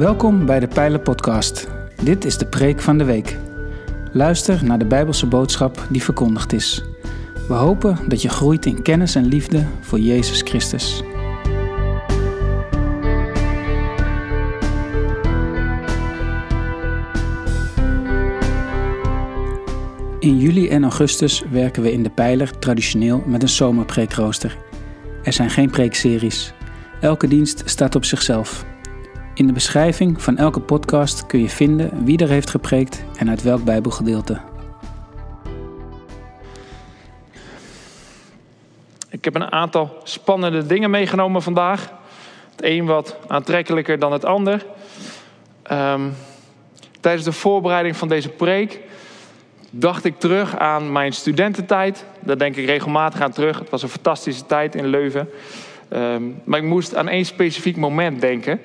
Welkom bij de Pijlen Podcast. Dit is de preek van de week. Luister naar de Bijbelse boodschap die verkondigd is. We hopen dat je groeit in kennis en liefde voor Jezus Christus. In juli en augustus werken we in de Pijler traditioneel met een zomerpreekrooster. Er zijn geen preekseries. Elke dienst staat op zichzelf. In de beschrijving van elke podcast kun je vinden wie er heeft gepreekt en uit welk Bijbelgedeelte. Ik heb een aantal spannende dingen meegenomen vandaag. Het een wat aantrekkelijker dan het ander. Ehm, tijdens de voorbereiding van deze preek dacht ik terug aan mijn studententijd. Daar denk ik regelmatig aan terug. Het was een fantastische tijd in Leuven. Ehm, maar ik moest aan één specifiek moment denken.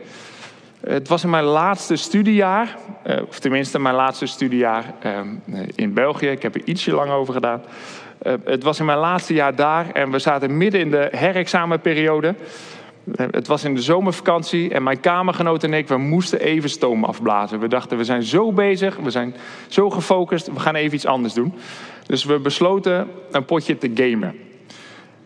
Het was in mijn laatste studiejaar, eh, of tenminste mijn laatste studiejaar ehm, in België. Ik heb er ietsje lang over gedaan. Eh, het was in mijn laatste jaar daar en we zaten midden in de herexamenperiode. Eh, het was in de zomervakantie en mijn kamergenoot en ik, we moesten even stoom afblazen. We dachten, we zijn zo bezig, we zijn zo gefocust, we gaan even iets anders doen. Dus we besloten een potje te gamen.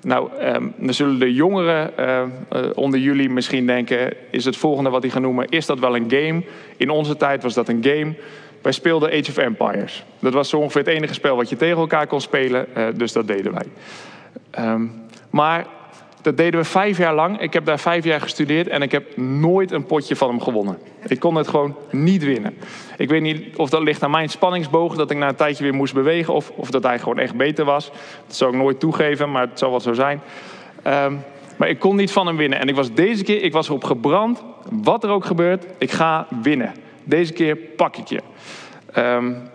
Nou, dan zullen de jongeren uh, uh, onder jullie misschien denken: is het volgende wat die gaan noemen, is dat wel een game? In onze tijd was dat een game. Wij speelden Age of Empires. Dat was zo ongeveer het enige spel wat je tegen elkaar kon spelen, uh, dus dat deden wij. Um, maar dat deden we vijf jaar lang. Ik heb daar vijf jaar gestudeerd en ik heb nooit een potje van hem gewonnen. Ik kon het gewoon niet winnen. Ik weet niet of dat ligt aan mijn spanningsboog, dat ik na een tijdje weer moest bewegen, of, of dat hij gewoon echt beter was. Dat zou ik nooit toegeven, maar het zal wel zo zijn. Um, maar ik kon niet van hem winnen. En ik was deze keer, ik was erop gebrand. Wat er ook gebeurt, ik ga winnen. Deze keer pak ik je. Um,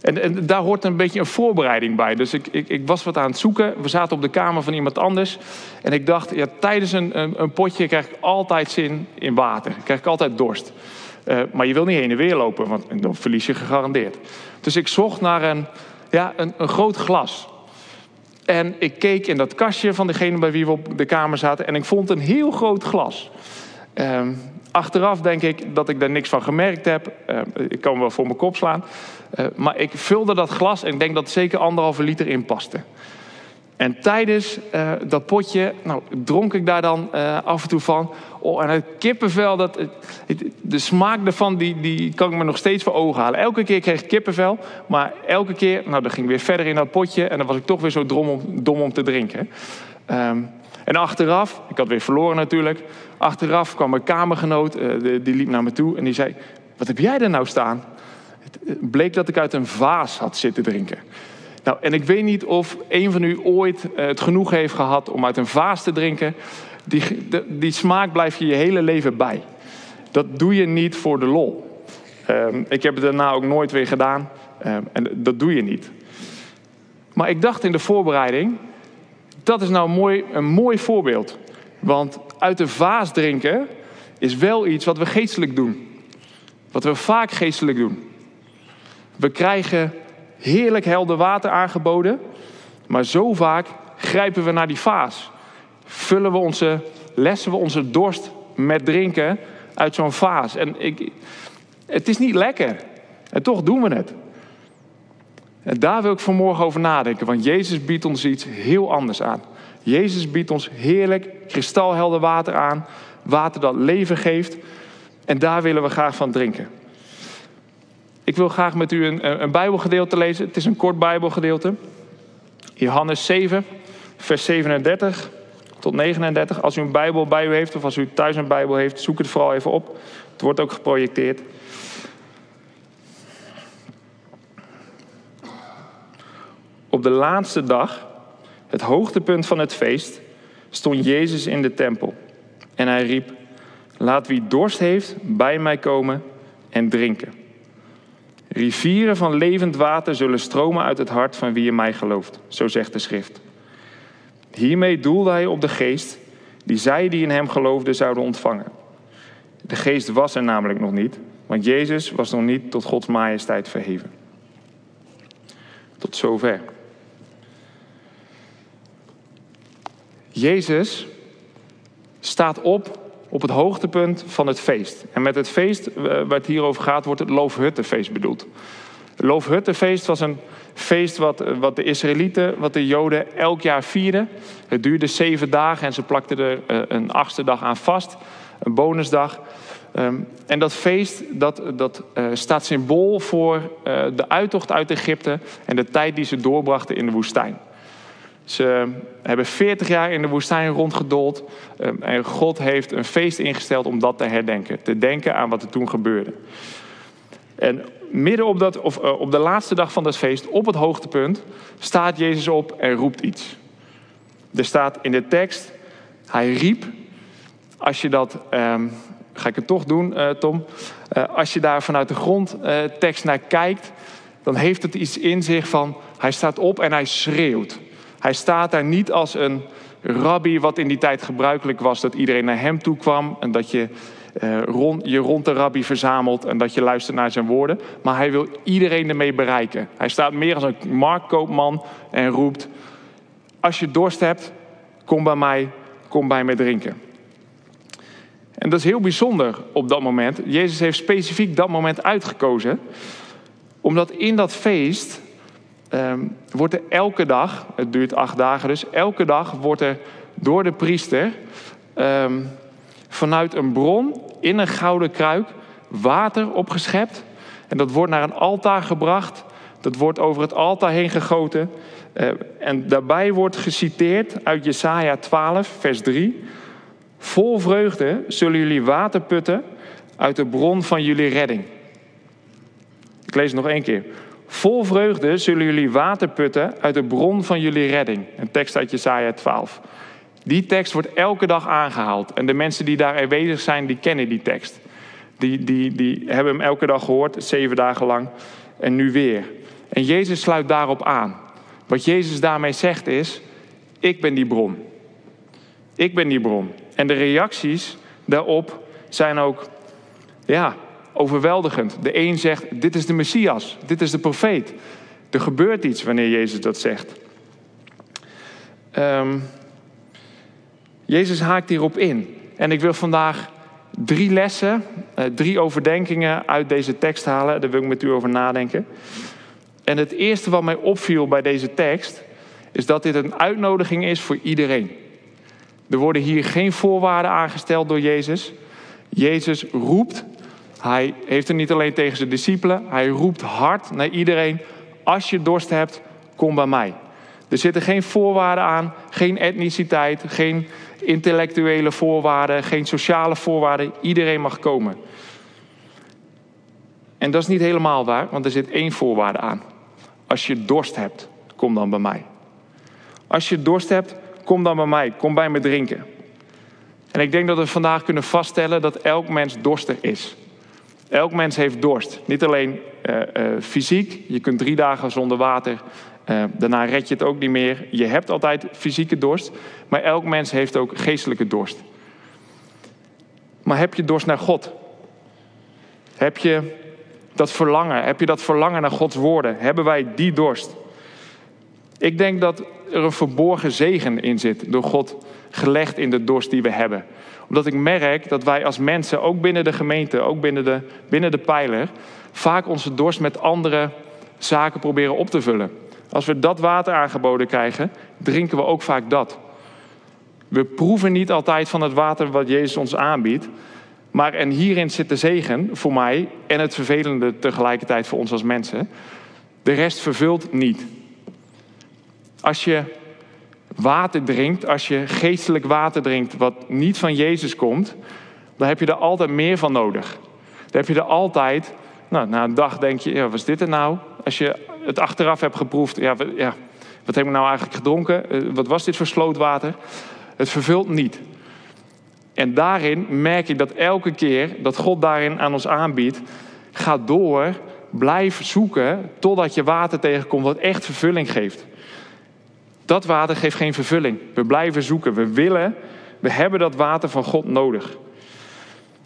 en, en, daar hoort een beetje een voorbereiding bij. Dus ik, ik, ik, was wat aan het zoeken. We zaten op de kamer van iemand anders. En ik dacht, ja, tijdens een, een, potje krijg ik altijd zin in water. Krijg ik altijd dorst. Uh, maar je wil niet heen en weer lopen, want dan verlies je gegarandeerd. Dus ik zocht naar een, ja, een, een groot glas. En ik keek in dat kastje van degene bij wie we op de kamer zaten. En ik vond een heel groot glas. Uh, Achteraf denk ik dat ik daar niks van gemerkt heb. Uh, ik kan wel voor mijn kop slaan. Uh, maar ik vulde dat glas en ik denk dat er zeker anderhalve liter in paste. En tijdens uh, dat potje nou, dronk ik daar dan af en toe van. Oh, en het kippenvel, dat, de smaak daarvan, die, die kan ik me nog steeds voor ogen halen. Elke keer kreeg ik kippenvel, maar elke keer, nou dan ging ik weer verder in dat potje. En dan was ik toch weer zo dom om, dom om te drinken. Um, en achteraf, ik had weer verloren natuurlijk. Achteraf kwam mijn kamergenoot, uh, die liep naar me toe en die zei: Wat heb jij er nou staan? Het eh, bleek dat ik uit een vaas had zitten drinken. Nou, en ik weet niet of een van u ooit uh, het genoeg heeft gehad om uit een vaas te drinken. Die, die smaak blijf je je hele leven bij. Dat doe je niet voor de lol. Um, ik heb het daarna ook nooit weer gedaan. Um, en dat doe je niet. Maar ik dacht in de voorbereiding, dat is nou mooi, een mooi voorbeeld. Want uit de vaas drinken is wel iets wat we geestelijk doen. Wat we vaak geestelijk doen. We krijgen heerlijk helder water aangeboden. Maar zo vaak grijpen we naar die vaas. Vullen we onze, lessen we onze dorst met drinken uit zo'n vaas. En ik, het is niet lekker. En toch doen we het. En daar wil ik vanmorgen over nadenken, want Jezus biedt ons iets heel anders aan. Jezus biedt ons heerlijk kristalhelder water aan, water dat leven geeft. En daar willen we graag van drinken. Ik wil graag met u een, een Bijbelgedeelte lezen. Het is een kort Bijbelgedeelte. Johannes 7, vers 37 tot 39. Als u een Bijbel bij u heeft of als u thuis een Bijbel heeft, zoek het vooral even op. Het wordt ook geprojecteerd. Op de laatste dag, het hoogtepunt van het feest, stond Jezus in de tempel. En hij riep: Laat wie dorst heeft bij mij komen en drinken. Rivieren van levend water zullen stromen uit het hart van wie in mij gelooft, zo zegt de schrift. Hiermee doelde hij op de geest die zij die in hem geloofden zouden ontvangen. De geest was er namelijk nog niet, want Jezus was nog niet tot Gods majesteit verheven. Tot zover. Jezus staat op op het hoogtepunt van het feest. En met het feest eh, waar het hier over gaat, wordt het Loofhuttenfeest bedoeld. Het Loofhuttenfeest was een feest wat, wat de Israëlieten, wat de Joden elk jaar vierden. Het duurde zeven dagen en ze plakten er eh, een achtste dag aan vast, een bonusdag. Ehm, en dat feest dat, dat staat symbool voor de uittocht uit Egypte en de tijd die ze doorbrachten in de woestijn. Ze hebben 40 jaar in de woestijn rondgedold um, en God heeft een feest ingesteld om dat te herdenken. Te denken aan wat er toen gebeurde. En midden op, dat, of, uh, op de laatste dag van dat feest, op het hoogtepunt, staat Jezus op en roept iets. Er staat in de tekst, hij riep, als je dat... Um, ga ik het toch doen, uh, Tom. Uh, als je daar vanuit de grondtekst uh, naar kijkt, dan heeft het iets in zich van hij staat op en hij schreeuwt. Hij staat daar niet als een rabbi, wat in die tijd gebruikelijk was, dat iedereen naar hem toe kwam en dat je rond, je rond de rabbi verzamelt en dat je luistert naar zijn woorden. Maar hij wil iedereen ermee bereiken. Hij staat meer als een marktkoopman en roept: Als je dorst hebt, kom bij mij, kom bij me drinken. En dat is heel bijzonder op dat moment. Jezus heeft specifiek dat moment uitgekozen, omdat in dat feest um, wordt er elke dag, het duurt acht dagen dus, elke dag wordt er door de priester um, vanuit een bron in een gouden kruik water opgeschept. En dat wordt naar een altaar gebracht. Dat wordt over het altaar heen gegoten. Uh, en daarbij wordt geciteerd uit Jesaja 12, vers 3. Vol vreugde zullen jullie water putten uit de bron van jullie redding. Ik lees het nog één keer. Vol vreugde zullen jullie water putten uit de bron van jullie redding. Een tekst uit Jesaja 12. Die tekst wordt elke dag aangehaald. En de mensen die daar aanwezig zijn, die kennen die tekst. Die, die, die hebben hem elke dag gehoord, zeven dagen lang. En nu weer. En Jezus sluit daarop aan. Wat Jezus daarmee zegt is, ik ben die bron. Ik ben die bron. En de reacties daarop zijn ook ja, overweldigend. De een zegt: Dit is de messias, dit is de profeet. Er gebeurt iets wanneer Jezus dat zegt. Um, Jezus haakt hierop in. En ik wil vandaag drie lessen, uh, drie overdenkingen uit deze tekst halen. Daar wil ik met u over nadenken. En het eerste wat mij opviel bij deze tekst is dat dit een uitnodiging is voor iedereen. Er worden hier geen voorwaarden aangesteld door Jezus. Jezus roept. Hij heeft het niet alleen tegen zijn discipelen. Hij roept hard naar iedereen. Als je dorst hebt, kom bij mij. Er zitten geen voorwaarden aan. Geen etniciteit. Geen intellectuele voorwaarden. Geen sociale voorwaarden. Iedereen mag komen. En dat is niet helemaal waar, want er zit één voorwaarde aan. Als je dorst hebt, kom dan bij mij. Als je dorst hebt, kom dan bij mij, kom bij me drinken. En ik denk dat we vandaag kunnen vaststellen dat elk mens dorstig is. Elk mens heeft dorst. Niet alleen uh, uh, fysiek, je kunt drie dagen zonder water, uh, daarna red je het ook niet meer. Je hebt altijd fysieke dorst, maar elk mens heeft ook geestelijke dorst. Maar heb je dorst naar God? Heb je dat verlangen? Heb je dat verlangen naar Gods woorden? Hebben wij die dorst? Ik denk dat er een verborgen zegen in zit door God gelegd in de dorst die we hebben. Omdat ik merk dat wij als mensen, ook binnen de gemeente, ook binnen de, binnen de pijler, vaak onze dorst met andere zaken proberen op te vullen. Als we dat water aangeboden krijgen, drinken we ook vaak dat. We proeven niet altijd van het water wat Jezus ons aanbiedt. Maar en hierin zit de zegen voor mij en het vervelende tegelijkertijd voor ons als mensen. De rest vervult niet. Als je water drinkt, als je geestelijk water drinkt wat niet van Jezus komt, dan heb je er altijd meer van nodig. Dan heb je er altijd, nou, na een dag denk je, ja, wat is dit er nou? Als je het achteraf hebt geproefd, ja, wat, ja, wat heb ik nou eigenlijk gedronken? Eh, wat was dit voor slootwater? Het vervult niet. En daarin merk ik dat elke keer dat God daarin aan ons aanbiedt, ga door, blijf zoeken totdat je water tegenkomt wat echt vervulling geeft. Dat water geeft geen vervulling. We blijven zoeken. We willen, we hebben dat water van God nodig.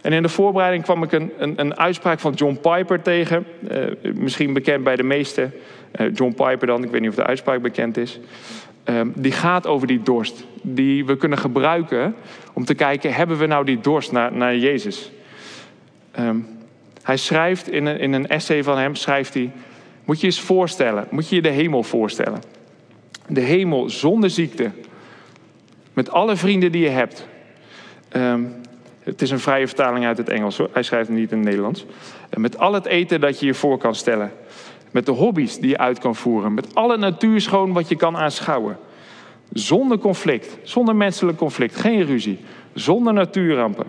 En in de voorbereiding kwam ik een, een, een uitspraak van John Piper tegen. Uh, misschien bekend bij de meesten. Uh, John Piper dan, ik weet niet of de uitspraak bekend is. ehm, die gaat over die dorst. Die we kunnen gebruiken om te kijken, hebben we nou die dorst naar, naar Jezus? Hij schrijft in een, in een essay van hem, schrijft hij, moet je eens voorstellen, moet je je de hemel voorstellen. De hemel zonder ziekte, met alle vrienden die je hebt. Ehm, het is een vrije vertaling uit het Engels, hoor. hij schrijft het niet in het Nederlands. met al het eten dat je je voor kan stellen. Met de hobby's die je uit kan voeren. Met alle natuurschoon wat je kan aanschouwen. Zonder conflict, zonder menselijk conflict, geen ruzie. Zonder natuurrampen.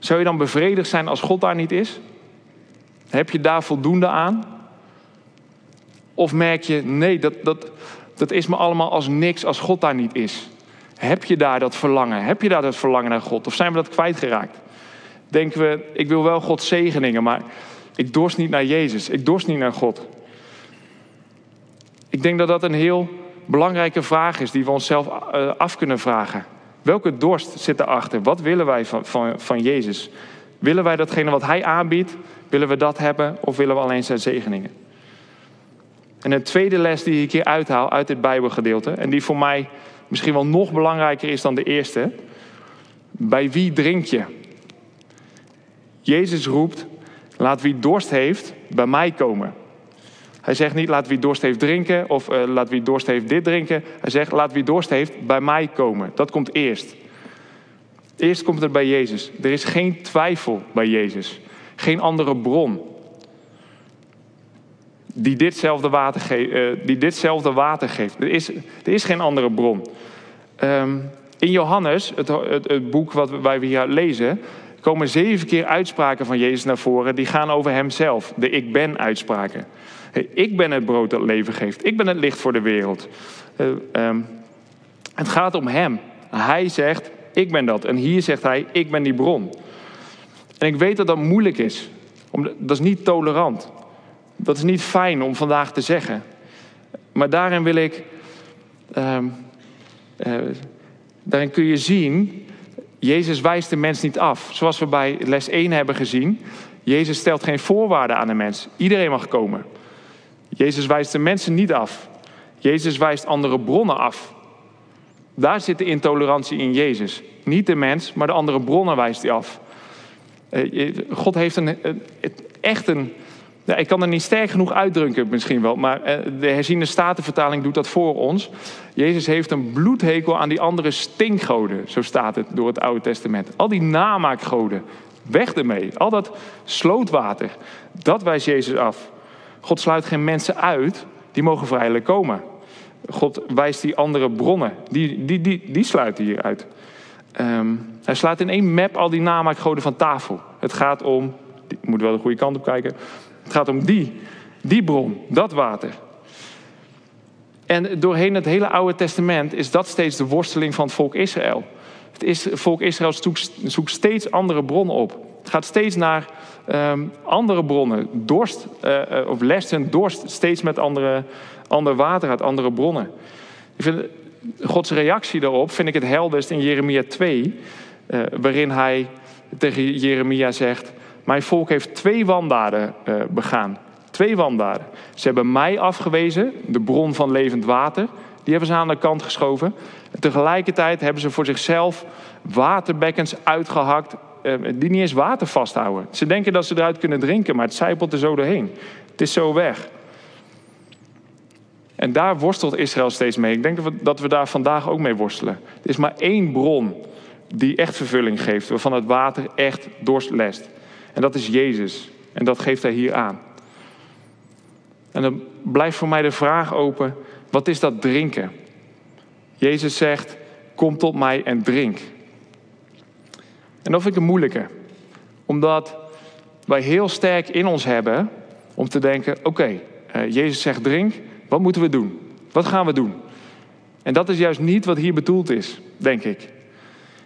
Zou je dan bevredigd zijn als God daar niet is? Heb je daar voldoende aan? Of merk je, nee, dat, dat, dat is me allemaal als niks als God daar niet is? Heb je daar dat verlangen? Heb je daar dat verlangen naar God? Of zijn we dat kwijtgeraakt? Denken we, ik wil wel Gods zegeningen, maar ik dorst niet naar Jezus. Ik dorst niet naar God. Ik denk dat dat een heel belangrijke vraag is die we onszelf eh, af kunnen vragen. Welke dorst zit erachter? Wat willen wij van, van, van Jezus? Willen wij datgene wat Hij aanbiedt? Willen we dat hebben of willen we alleen zijn zegeningen? En een tweede les die ik hier uithaal uit dit Bijbelgedeelte, en die voor mij misschien wel nog belangrijker is dan de eerste. Bij wie drink je? Jezus roept: Laat wie dorst heeft bij mij komen. Hij zegt niet laat wie dorst heeft drinken of uh, laat wie dorst heeft dit drinken. Hij zegt laat wie dorst heeft bij mij komen. Dat komt eerst. Eerst komt het bij Jezus. Er is geen twijfel bij Jezus. Geen andere bron die ditzelfde water, ge uh, die ditzelfde water geeft. Er is, er is geen andere bron. Um, in Johannes, het, het, boek wat wij hier lezen, komen zeven keer uitspraken van Jezus naar voren. Die gaan over hemzelf. De ik ben uitspraken. Ik ben het brood dat leven geeft. Ik ben het licht voor de wereld. Uh, um, het gaat om hem. Hij zegt, ik ben dat. En hier zegt hij, ik ben die bron. En ik weet dat dat moeilijk is. Dat is niet tolerant. Dat is niet fijn om vandaag te zeggen. Maar daarin wil ik. Uh, uh, daarin kun je zien. Jezus wijst de mens niet af. Zoals we bij les 1 hebben gezien. Jezus stelt geen voorwaarden aan de mens. Iedereen mag komen. Jezus wijst de mensen niet af. Jezus wijst andere bronnen af. Daar zit de intolerantie in Jezus. Niet de mens, maar de andere bronnen wijst hij af. Uh, God heeft een, echt een ja, ik kan er niet sterk genoeg uitdrukken misschien wel, maar eh, de herziende statenvertaling doet dat voor ons. Jezus heeft een bloedhekel aan die andere stinkgoden, zo staat het door het Oude Testament. Al die namaakgoden, weg ermee. Al dat slootwater, dat wijst Jezus af. God sluit geen mensen uit, die mogen vrijelijk komen. God wijst die andere bronnen, die, die, die, die sluit hij hier uit. Um, hij slaat in één map al die namaakgoden van tafel. Het gaat om, ik moet wel de goede kant op kijken, het gaat om die, die bron, dat water. En doorheen het hele Oude Testament is dat steeds de worsteling van het volk Israël. Het, is, volk Israël zoekt, steeds andere bronnen op. Het gaat steeds naar um, andere bronnen. Dorst, uh, of lest en dorst steeds met andere, ander water uit andere bronnen. Ik vind, Gods reactie daarop vind ik het helderst in Jeremia 2. Uh, waarin hij tegen Jeremia zegt... Mijn volk heeft twee wandaden uh, begaan. Twee wandaden. Ze hebben mij afgewezen, de bron van levend water. Die hebben ze aan de kant geschoven. En tegelijkertijd hebben ze voor zichzelf waterbekkens uitgehakt. Uh, die niet eens water vasthouden. Ze denken dat ze eruit kunnen drinken, maar het zijpelt er zo doorheen. Het is zo weg. En daar worstelt Israël steeds mee. Ik denk dat we daar vandaag ook mee worstelen. Er is maar één bron die echt vervulling geeft, waarvan het water echt dorst lest. En dat is Jezus. En dat geeft hij hier aan. En dan blijft voor mij de vraag open: wat is dat drinken? Jezus zegt: Kom tot mij en drink. En dat vind ik een moeilijke. Omdat wij heel sterk in ons hebben om te denken: oké, uh, Jezus zegt drink, wat moeten we doen? Wat gaan we doen? En dat is juist niet wat hier bedoeld is, denk ik.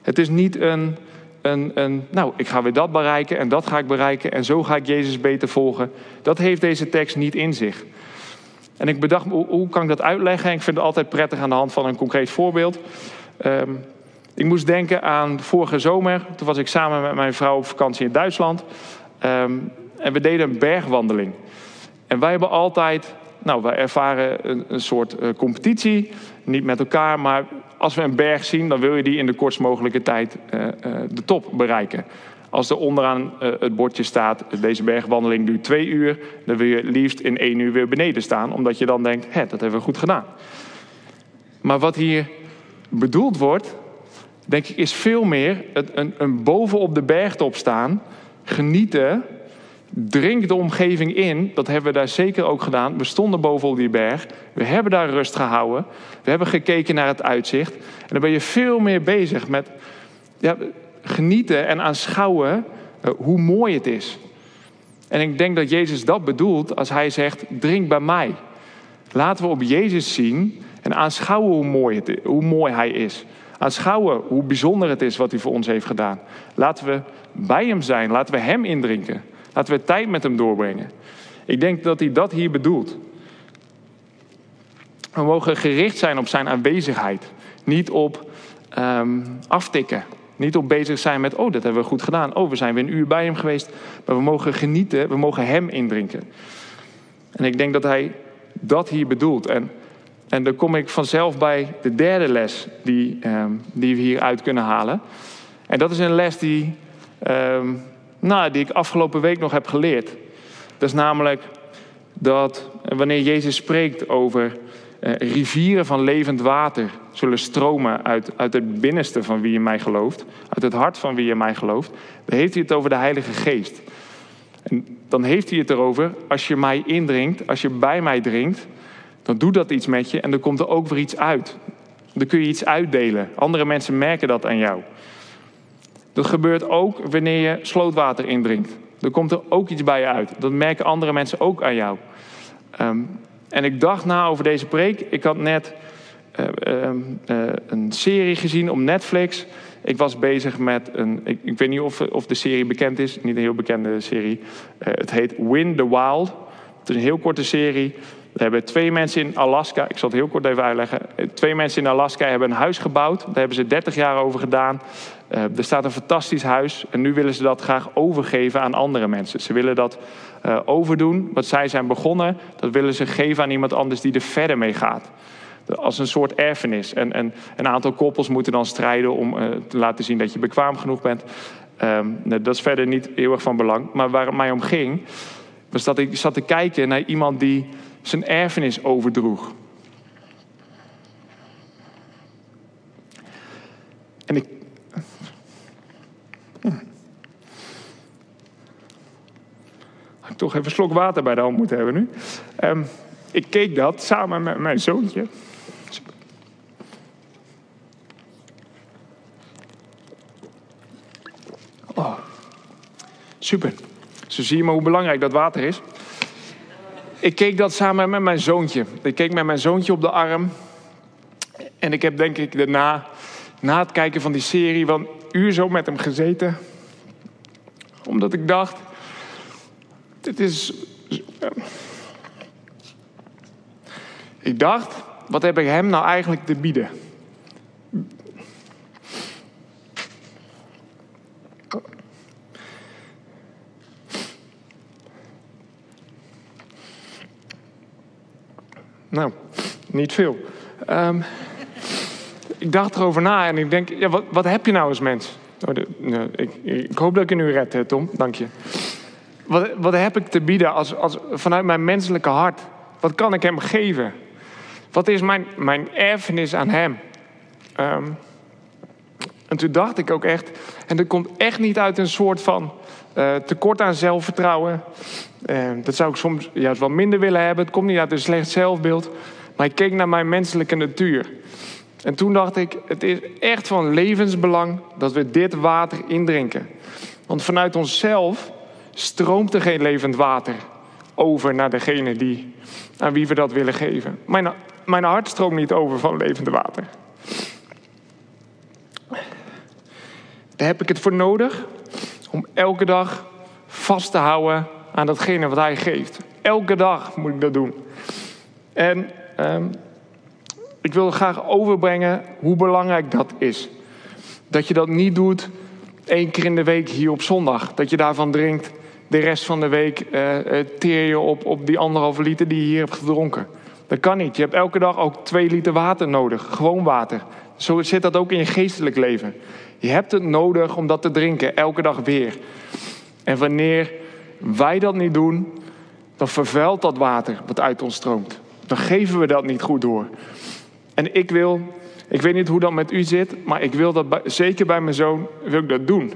Het is niet een een, nou, ik ga weer dat bereiken en dat ga ik bereiken en zo ga ik Jezus beter volgen. Dat heeft deze tekst niet in zich. En ik bedacht, hoe, hoe kan ik dat uitleggen? ik vind het altijd prettig aan de hand van een concreet voorbeeld. Um, ik moest denken aan vorige zomer. Toen was ik samen met mijn vrouw op vakantie in Duitsland. Um, en we deden een bergwandeling. En wij hebben altijd Nou, we ervaren een, een soort uh, competitie. Niet met elkaar, maar als we een berg zien, dan wil je die in de kortst mogelijke tijd uh, uh, de top bereiken. Als er onderaan het bordje staat, deze bergwandeling duurt twee uur, dan wil je liefst in één uur weer beneden staan, omdat je dan denkt, hé, dat hebben we goed gedaan. Maar wat hier bedoeld wordt, denk ik, is veel meer een, een, een bovenop de bergtop staan, genieten, drink de omgeving in. Dat hebben we daar zeker ook gedaan. We stonden bovenop die berg, we hebben daar rust gehouden, we hebben gekeken naar het uitzicht. En dan ben je veel meer bezig met ja, genieten en aanschouwen uh, hoe mooi het is. En ik denk dat Jezus dat bedoelt als hij zegt: drink bij mij. Laten we op Jezus zien en aanschouwen hoe mooi, het, hoe mooi Hij is. Aanschouwen hoe bijzonder het is wat Hij voor ons heeft gedaan. Laten we bij Hem zijn. Laten we Hem indrinken. Laten we tijd met Hem doorbrengen. Ik denk dat Hij dat hier bedoelt. We mogen gericht zijn op Zijn aanwezigheid. Niet op um, aftikken. Niet op bezig zijn met, oh, dat hebben we goed gedaan. Oh, we zijn weer een uur bij Hem geweest. Maar we mogen genieten. We mogen Hem indrinken. En ik denk dat Hij dat hier bedoelt. En en dan kom ik vanzelf bij de derde les die, um, die we hieruit kunnen halen. En dat is een les die, um, nou, die ik afgelopen week nog heb geleerd. Dat is namelijk dat wanneer Jezus spreekt over uh, rivieren van levend water zullen stromen uit, uit het binnenste van wie in mij gelooft, uit het hart van wie in mij gelooft, dan heeft hij het over de Heilige Geest. En dan heeft hij het erover, als je mij indringt, als je bij mij drinkt, dan doet dat iets met je en dan komt er ook weer iets uit. Dan kun je iets uitdelen. Andere mensen merken dat aan jou. Dat gebeurt ook wanneer je slootwater indrinkt. Dan komt er ook iets bij je uit. Dat merken andere mensen ook aan jou. Um, en ik dacht na over deze preek. Ik had net uh, uh, uh, een serie gezien op Netflix. Ik was bezig met een. Ik, ik weet niet of, of, de serie bekend is. Niet een heel bekende serie. het heet Win the Wild. Het is een heel korte serie. We hebben twee mensen in Alaska, ik zal het heel kort even uitleggen. Twee mensen in Alaska hebben een huis gebouwd. Daar hebben ze 30 jaar over gedaan. Uh, er staat een fantastisch huis en nu willen ze dat graag overgeven aan andere mensen. Ze willen dat uh, overdoen, wat zij zijn begonnen, dat willen ze geven aan iemand anders die er verder mee gaat. Als een soort erfenis. En, en een aantal koppels moeten dan strijden om uh, te laten zien dat je bekwaam genoeg bent. Um, dat is verder niet heel erg van belang. Maar waar het mij om ging, was dat ik zat te kijken naar iemand die zijn erfenis overdroeg. En ik. Hm. Had ik toch even een slok water bij de hand moeten hebben nu. Um, ik keek dat samen met mijn zoontje. Oh, super. Zo zie je maar hoe belangrijk dat water is. Ik keek dat samen met mijn zoontje. Ik keek met mijn zoontje op de arm. En ik heb denk ik daarna, na het kijken van die serie, wel een uur zo met hem gezeten. Omdat ik dacht, dit is... Ik dacht, wat heb ik hem nou eigenlijk te bieden? Nou, niet veel. Um, ik dacht erover na en ik denk, ja, wat, wat heb je nou als mens? Oh, nou, ik, ik, hoop dat ik je nu red, Tom. Dank je. Wat, wat heb ik te bieden als, als, vanuit mijn menselijke hart? Wat kan ik hem geven? Wat is mijn, mijn erfenis aan hem? Um, en toen dacht ik ook echt, en dat komt echt niet uit een soort van uh, tekort aan zelfvertrouwen. Uh, dat zou ik soms juist wel minder willen hebben. Het komt niet uit een slecht zelfbeeld. Maar ik keek naar mijn menselijke natuur. En toen dacht ik, het is echt van levensbelang dat we dit water indrinken. Want vanuit onszelf stroomt er geen levend water over naar degene die, aan wie we dat willen geven. Mijn, mijn hart stroomt niet over van levend water. Daar heb ik het voor nodig om elke dag vast te houden aan datgene wat hij geeft. Elke dag moet ik dat doen. En um, ik wil graag overbrengen hoe belangrijk dat is. Dat je dat niet doet één keer in de week hier op zondag. Dat je daarvan drinkt de rest van de week uh, teer je op, op die anderhalve liter die je hier hebt gedronken. Dat kan niet. Je hebt elke dag ook twee liter water nodig. Gewoon water. Zo zit dat ook in je geestelijk leven. Je hebt het nodig om dat te drinken, elke dag weer. En wanneer wij dat niet doen, dan vervuilt dat water wat uit ons stroomt. Dan geven we dat niet goed door. En ik wil, ik weet niet hoe dat met u zit, maar ik wil dat zeker bij mijn zoon, wil ik dat doen.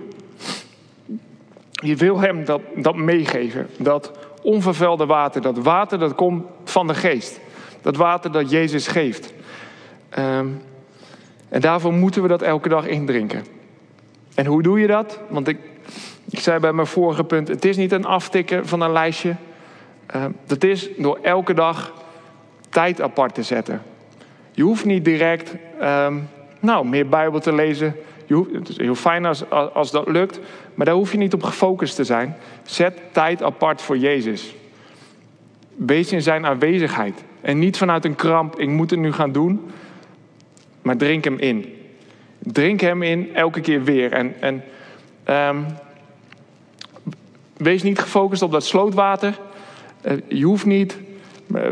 Je wil hem dat, dat meegeven. Dat onvervuilde water, dat water dat komt van de geest. Dat water dat Jezus geeft. Um, en daarvoor moeten we dat elke dag indrinken. En hoe doe je dat? Want ik, ik zei bij mijn vorige punt: het is niet een aftikken van een lijstje. Uh, dat is door elke dag tijd apart te zetten. Je hoeft niet direct um, nou, meer Bijbel te lezen. Je hoeft, het is heel fijn als, als dat lukt, maar daar hoef je niet op gefocust te zijn. Zet tijd apart voor Jezus. Wees in zijn aanwezigheid. En niet vanuit een kramp, ik moet het nu gaan doen maar drink hem in. Drink hem in elke keer weer. En, en um, wees niet gefocust op dat slootwater. Uh, je hoeft niet, uh,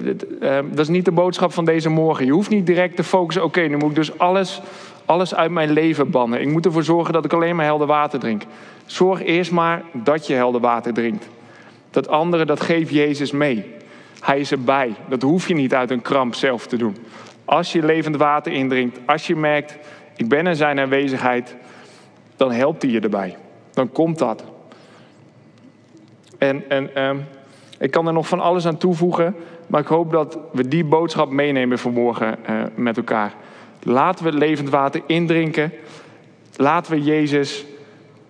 uh, dat is niet de boodschap van deze morgen. Je hoeft niet direct te focussen. Oké, nu moet ik dus alles, alles uit mijn leven bannen. Ik moet ervoor zorgen dat ik alleen maar helder water drink. Zorg eerst maar dat je helder water drinkt. Dat andere, dat geeft Jezus mee. Hij is erbij. Dat hoef je niet uit een kramp zelf te doen. Als je levend water indringt, als je merkt, ik ben in zijn aanwezigheid, dan helpt hij je erbij. Dan komt dat. En, en um, ik kan er nog van alles aan toevoegen, maar ik hoop dat we die boodschap meenemen vanmorgen uh, met elkaar. Laten we levend water indrinken. Laten we Jezus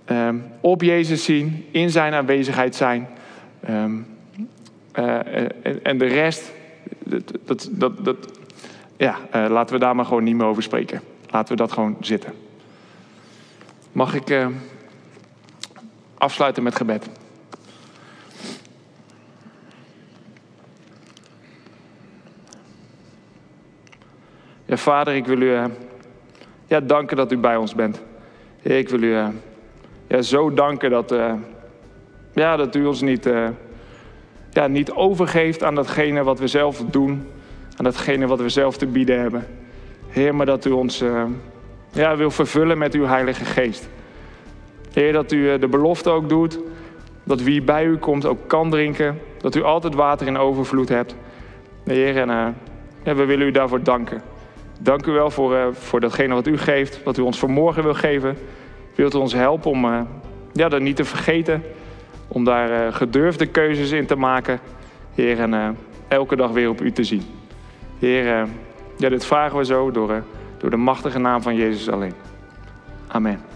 um, op Jezus zien, in zijn aanwezigheid zijn. Um, uh, en, en, de rest, dat, dat, dat, ja, uh, laten we daar maar gewoon niet meer over spreken. Laten we dat gewoon zitten. Mag ik uh, afsluiten met gebed? Ja, vader, ik wil u uh, ja, danken dat u bij ons bent. Ik wil u ja, zo danken dat, ja, dat u ons niet, ja, niet overgeeft aan datgene wat we zelf doen aan datgene wat we zelf te bieden hebben. Heer, maar dat u ons ja, wil vervullen met uw Heilige Geest. Heer, dat u de belofte ook doet dat wie bij u komt ook kan drinken. Dat u altijd water in overvloed hebt. Heer, en ja, we willen u daarvoor danken. Dank u wel voor, voor datgene wat u geeft, wat u ons vanmorgen wil geven. Wilt u ons helpen om ja, dat niet te vergeten. Om daar gedurfde keuzes in te maken. Heer, en elke dag weer op u te zien. Heer, eh, ja, dit vragen we zo door, eh, door de machtige naam van Jezus alleen. Amen.